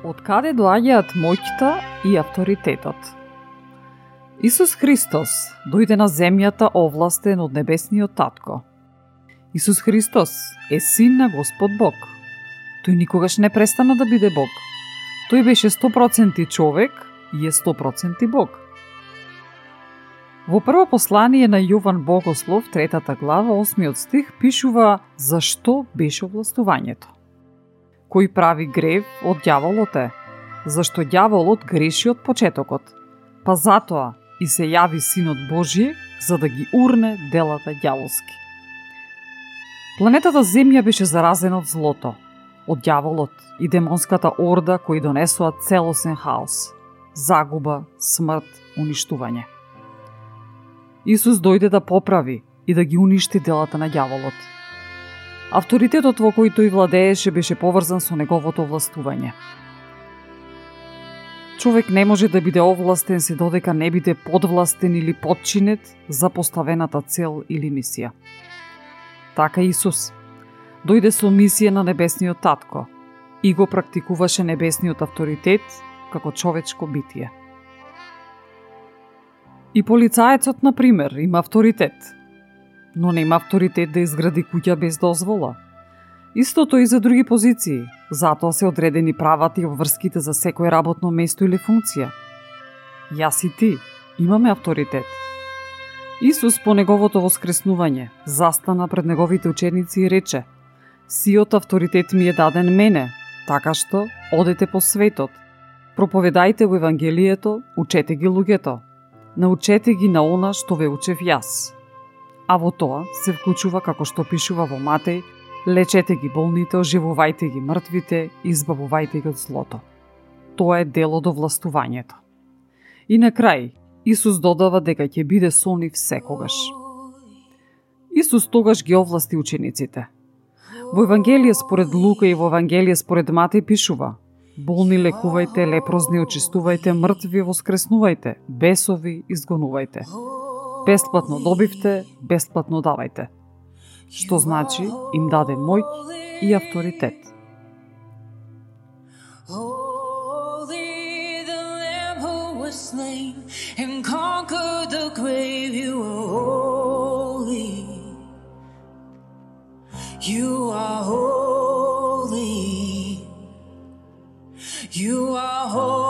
Од каде доаѓаат моќта и авторитетот? Исус Христос дојде на земјата овластен од небесниот татко. Исус Христос е син на Господ Бог. Тој никогаш не престана да биде Бог. Тој беше 100% човек и е 100% Бог. Во прво послание на Јован Богослов, третата глава, осмиот стих, пишува зашто беше властувањето кој прави грев од дјаволот е, зашто дјаволот греши од почетокот. Па затоа и се јави Синот Божие за да ги урне делата дјаволски. Планетата Земја беше заразена од злото, од дјаволот и демонската орда кои донесоа целосен хаос, загуба, смрт, уништување. Исус дојде да поправи и да ги уништи делата на дјаволот – Авторитетот во кој тој владееше беше поврзан со неговото властување. Човек не може да биде овластен се додека не биде подвластен или подчинет за поставената цел или мисија. Така Исус дојде со мисија на небесниот татко и го практикуваше небесниот авторитет како човечко битие. И полицаецот, на пример, има авторитет – но нема авторитет да изгради куќа без дозвола. Истото и за други позиции, затоа се одредени правата и обврските за секој работно место или функција. Јас и ти имаме авторитет. Исус по неговото воскреснување застана пред неговите ученици и рече Сиот авторитет ми е даден мене, така што одете по светот, проповедајте го Евангелието, учете ги луѓето, научете ги на она што ве учев јас а во тоа се вклучува како што пишува во Матеј, лечете ги болните, оживувајте ги мртвите, избавувајте ги од злото. Тоа е дело до властувањето. И на крај, Исус додава дека ќе биде со нив секогаш. Исус тогаш ги овласти учениците. Во Евангелие според Лука и во Евангелие според Матеј пишува Болни лекувајте, лепрозни очистувајте, мртви воскреснувајте, бесови изгонувајте. Бесплатно добивте, бесплатно давајте. Што значи им даде мој и авторитет. and conquered the grave. You are holy. You are holy. You are holy.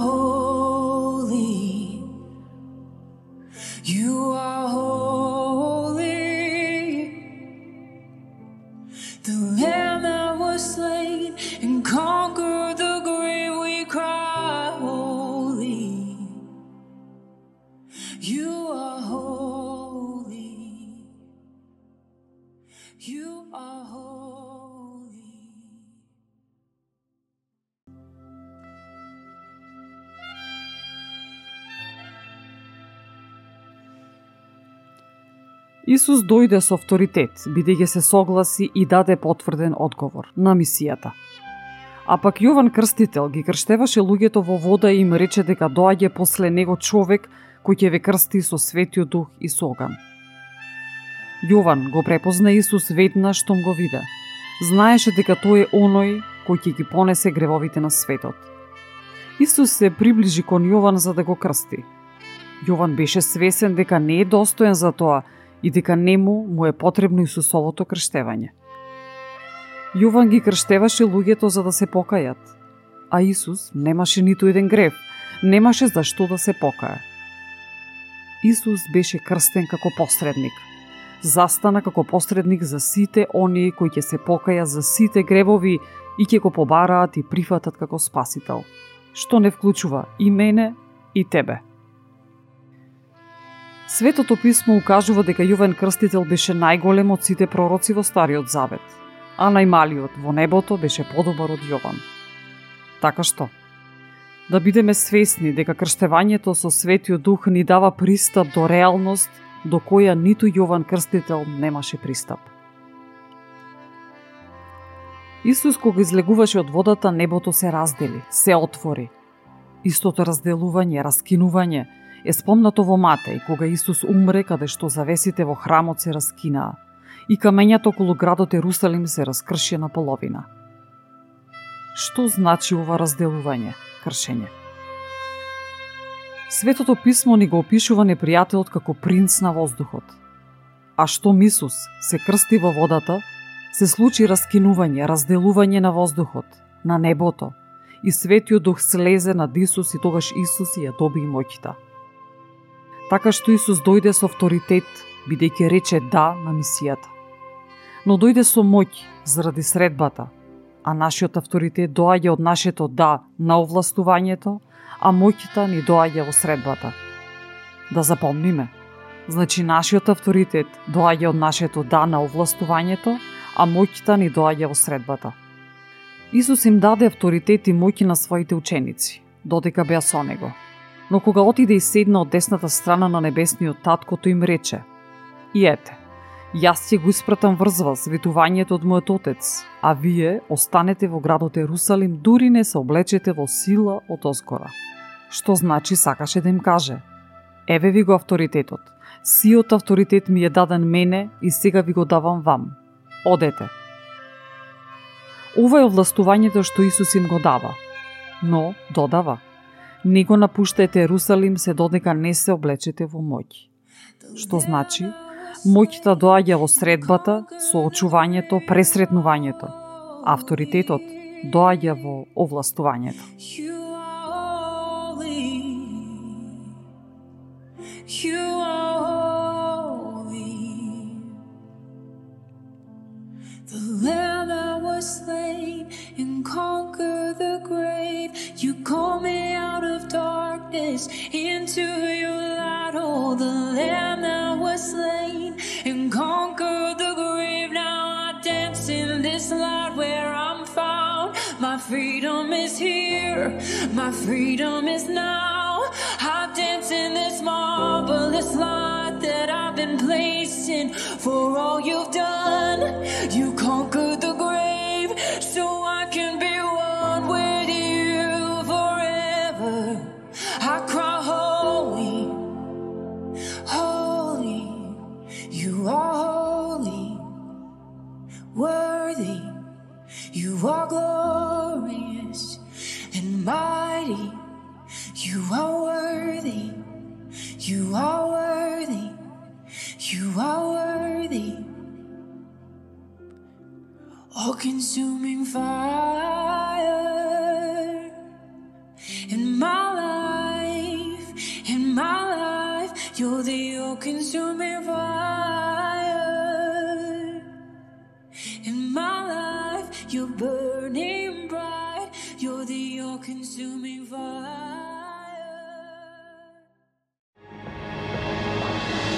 Исус дојде со авторитет, бидејќи се согласи и даде потврден одговор на мисијата. А пак Јован Крстител ги крштеваше луѓето во вода и им рече дека доаѓа после него човек кој ќе ве крсти со светиот дух и со оган. Јован го препозна Исус веднаш штом го виде. Знаеше дека тој е оној кој ќе ги понесе гревовите на светот. Исус се приближи кон Јован за да го крсти. Јован беше свесен дека не е достоен за тоа и дека нему му е потребно Исусовото крштевање. Јован ги крштеваше луѓето за да се покајат, а Исус немаше ниту еден грев, немаше за што да се покаја. Исус беше крстен како посредник. Застана како посредник за сите оние кои ќе се покаја за сите гревови и ќе го побараат и прифатат како спасител, што не вклучува и мене и тебе. Светото писмо укажува дека Јован Крстител беше најголем од сите пророци во Стариот Завет, а најмалиот во небото беше подобар од Јован. Така што, да бидеме свесни дека крштевањето со Светиот Дух ни дава пристап до реалност до која ниту Јован Крстител немаше пристап. Исус кога излегуваше од водата, небото се раздели, се отвори. Истото разделување, раскинување е спомнато во Матеј, кога Исус умре каде што завесите во храмот се раскинаа и камењата околу градот Ерусалим се раскрши на половина. Што значи ова разделување, кршење? Светото писмо ни го опишува непријателот како принц на воздухот. А што Исус се крсти во водата, се случи раскинување, разделување на воздухот, на небото, и Светиот Дух слезе над Исус и тогаш Исус ја доби моќта. Така што Исус дојде со авторитет, бидејќи рече да на мисијата. Но дојде со моќ заради средбата, а нашиот авторитет доаѓа од нашето да на овластувањето, а моќта ни доаѓа во средбата. Да запомниме, значи нашиот авторитет доаѓа од нашето да на овластувањето, а моќта ни доаѓа во средбата. Исус им даде авторитет и моќи на своите ученици, додека беа со него. Но кога отиде и седна од десната страна на небесниот татко тој им рече: И ете, јас ќе го испратам врз вас ветувањето од мојот отец, а вие останете во градот Ерусалим, дури не се облечете во сила од озгора. Што значи сакаше да им каже? Еве ви го авторитетот. Сиот авторитет ми е даден мене и сега ви го давам вам одете. Ова е овластувањето што Исус им го дава, но додава, не го напуштете Ерусалим се додека не се облечете во моќ. Што значи, моќта доаѓа во средбата, соочувањето, пресретнувањето. Авторитетот доаѓа во овластувањето. You call me out of darkness into your light. Oh, the lamb that was slain freedom is here, my freedom is now. I dance in this marvelous light that I've been placed in for all you've done. You conquered You are worthy. You are worthy. All consuming fire in my life, in my life, you're the all consuming fire. In my life, you're burning bright. You're the all-consuming fire.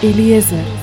Eliezer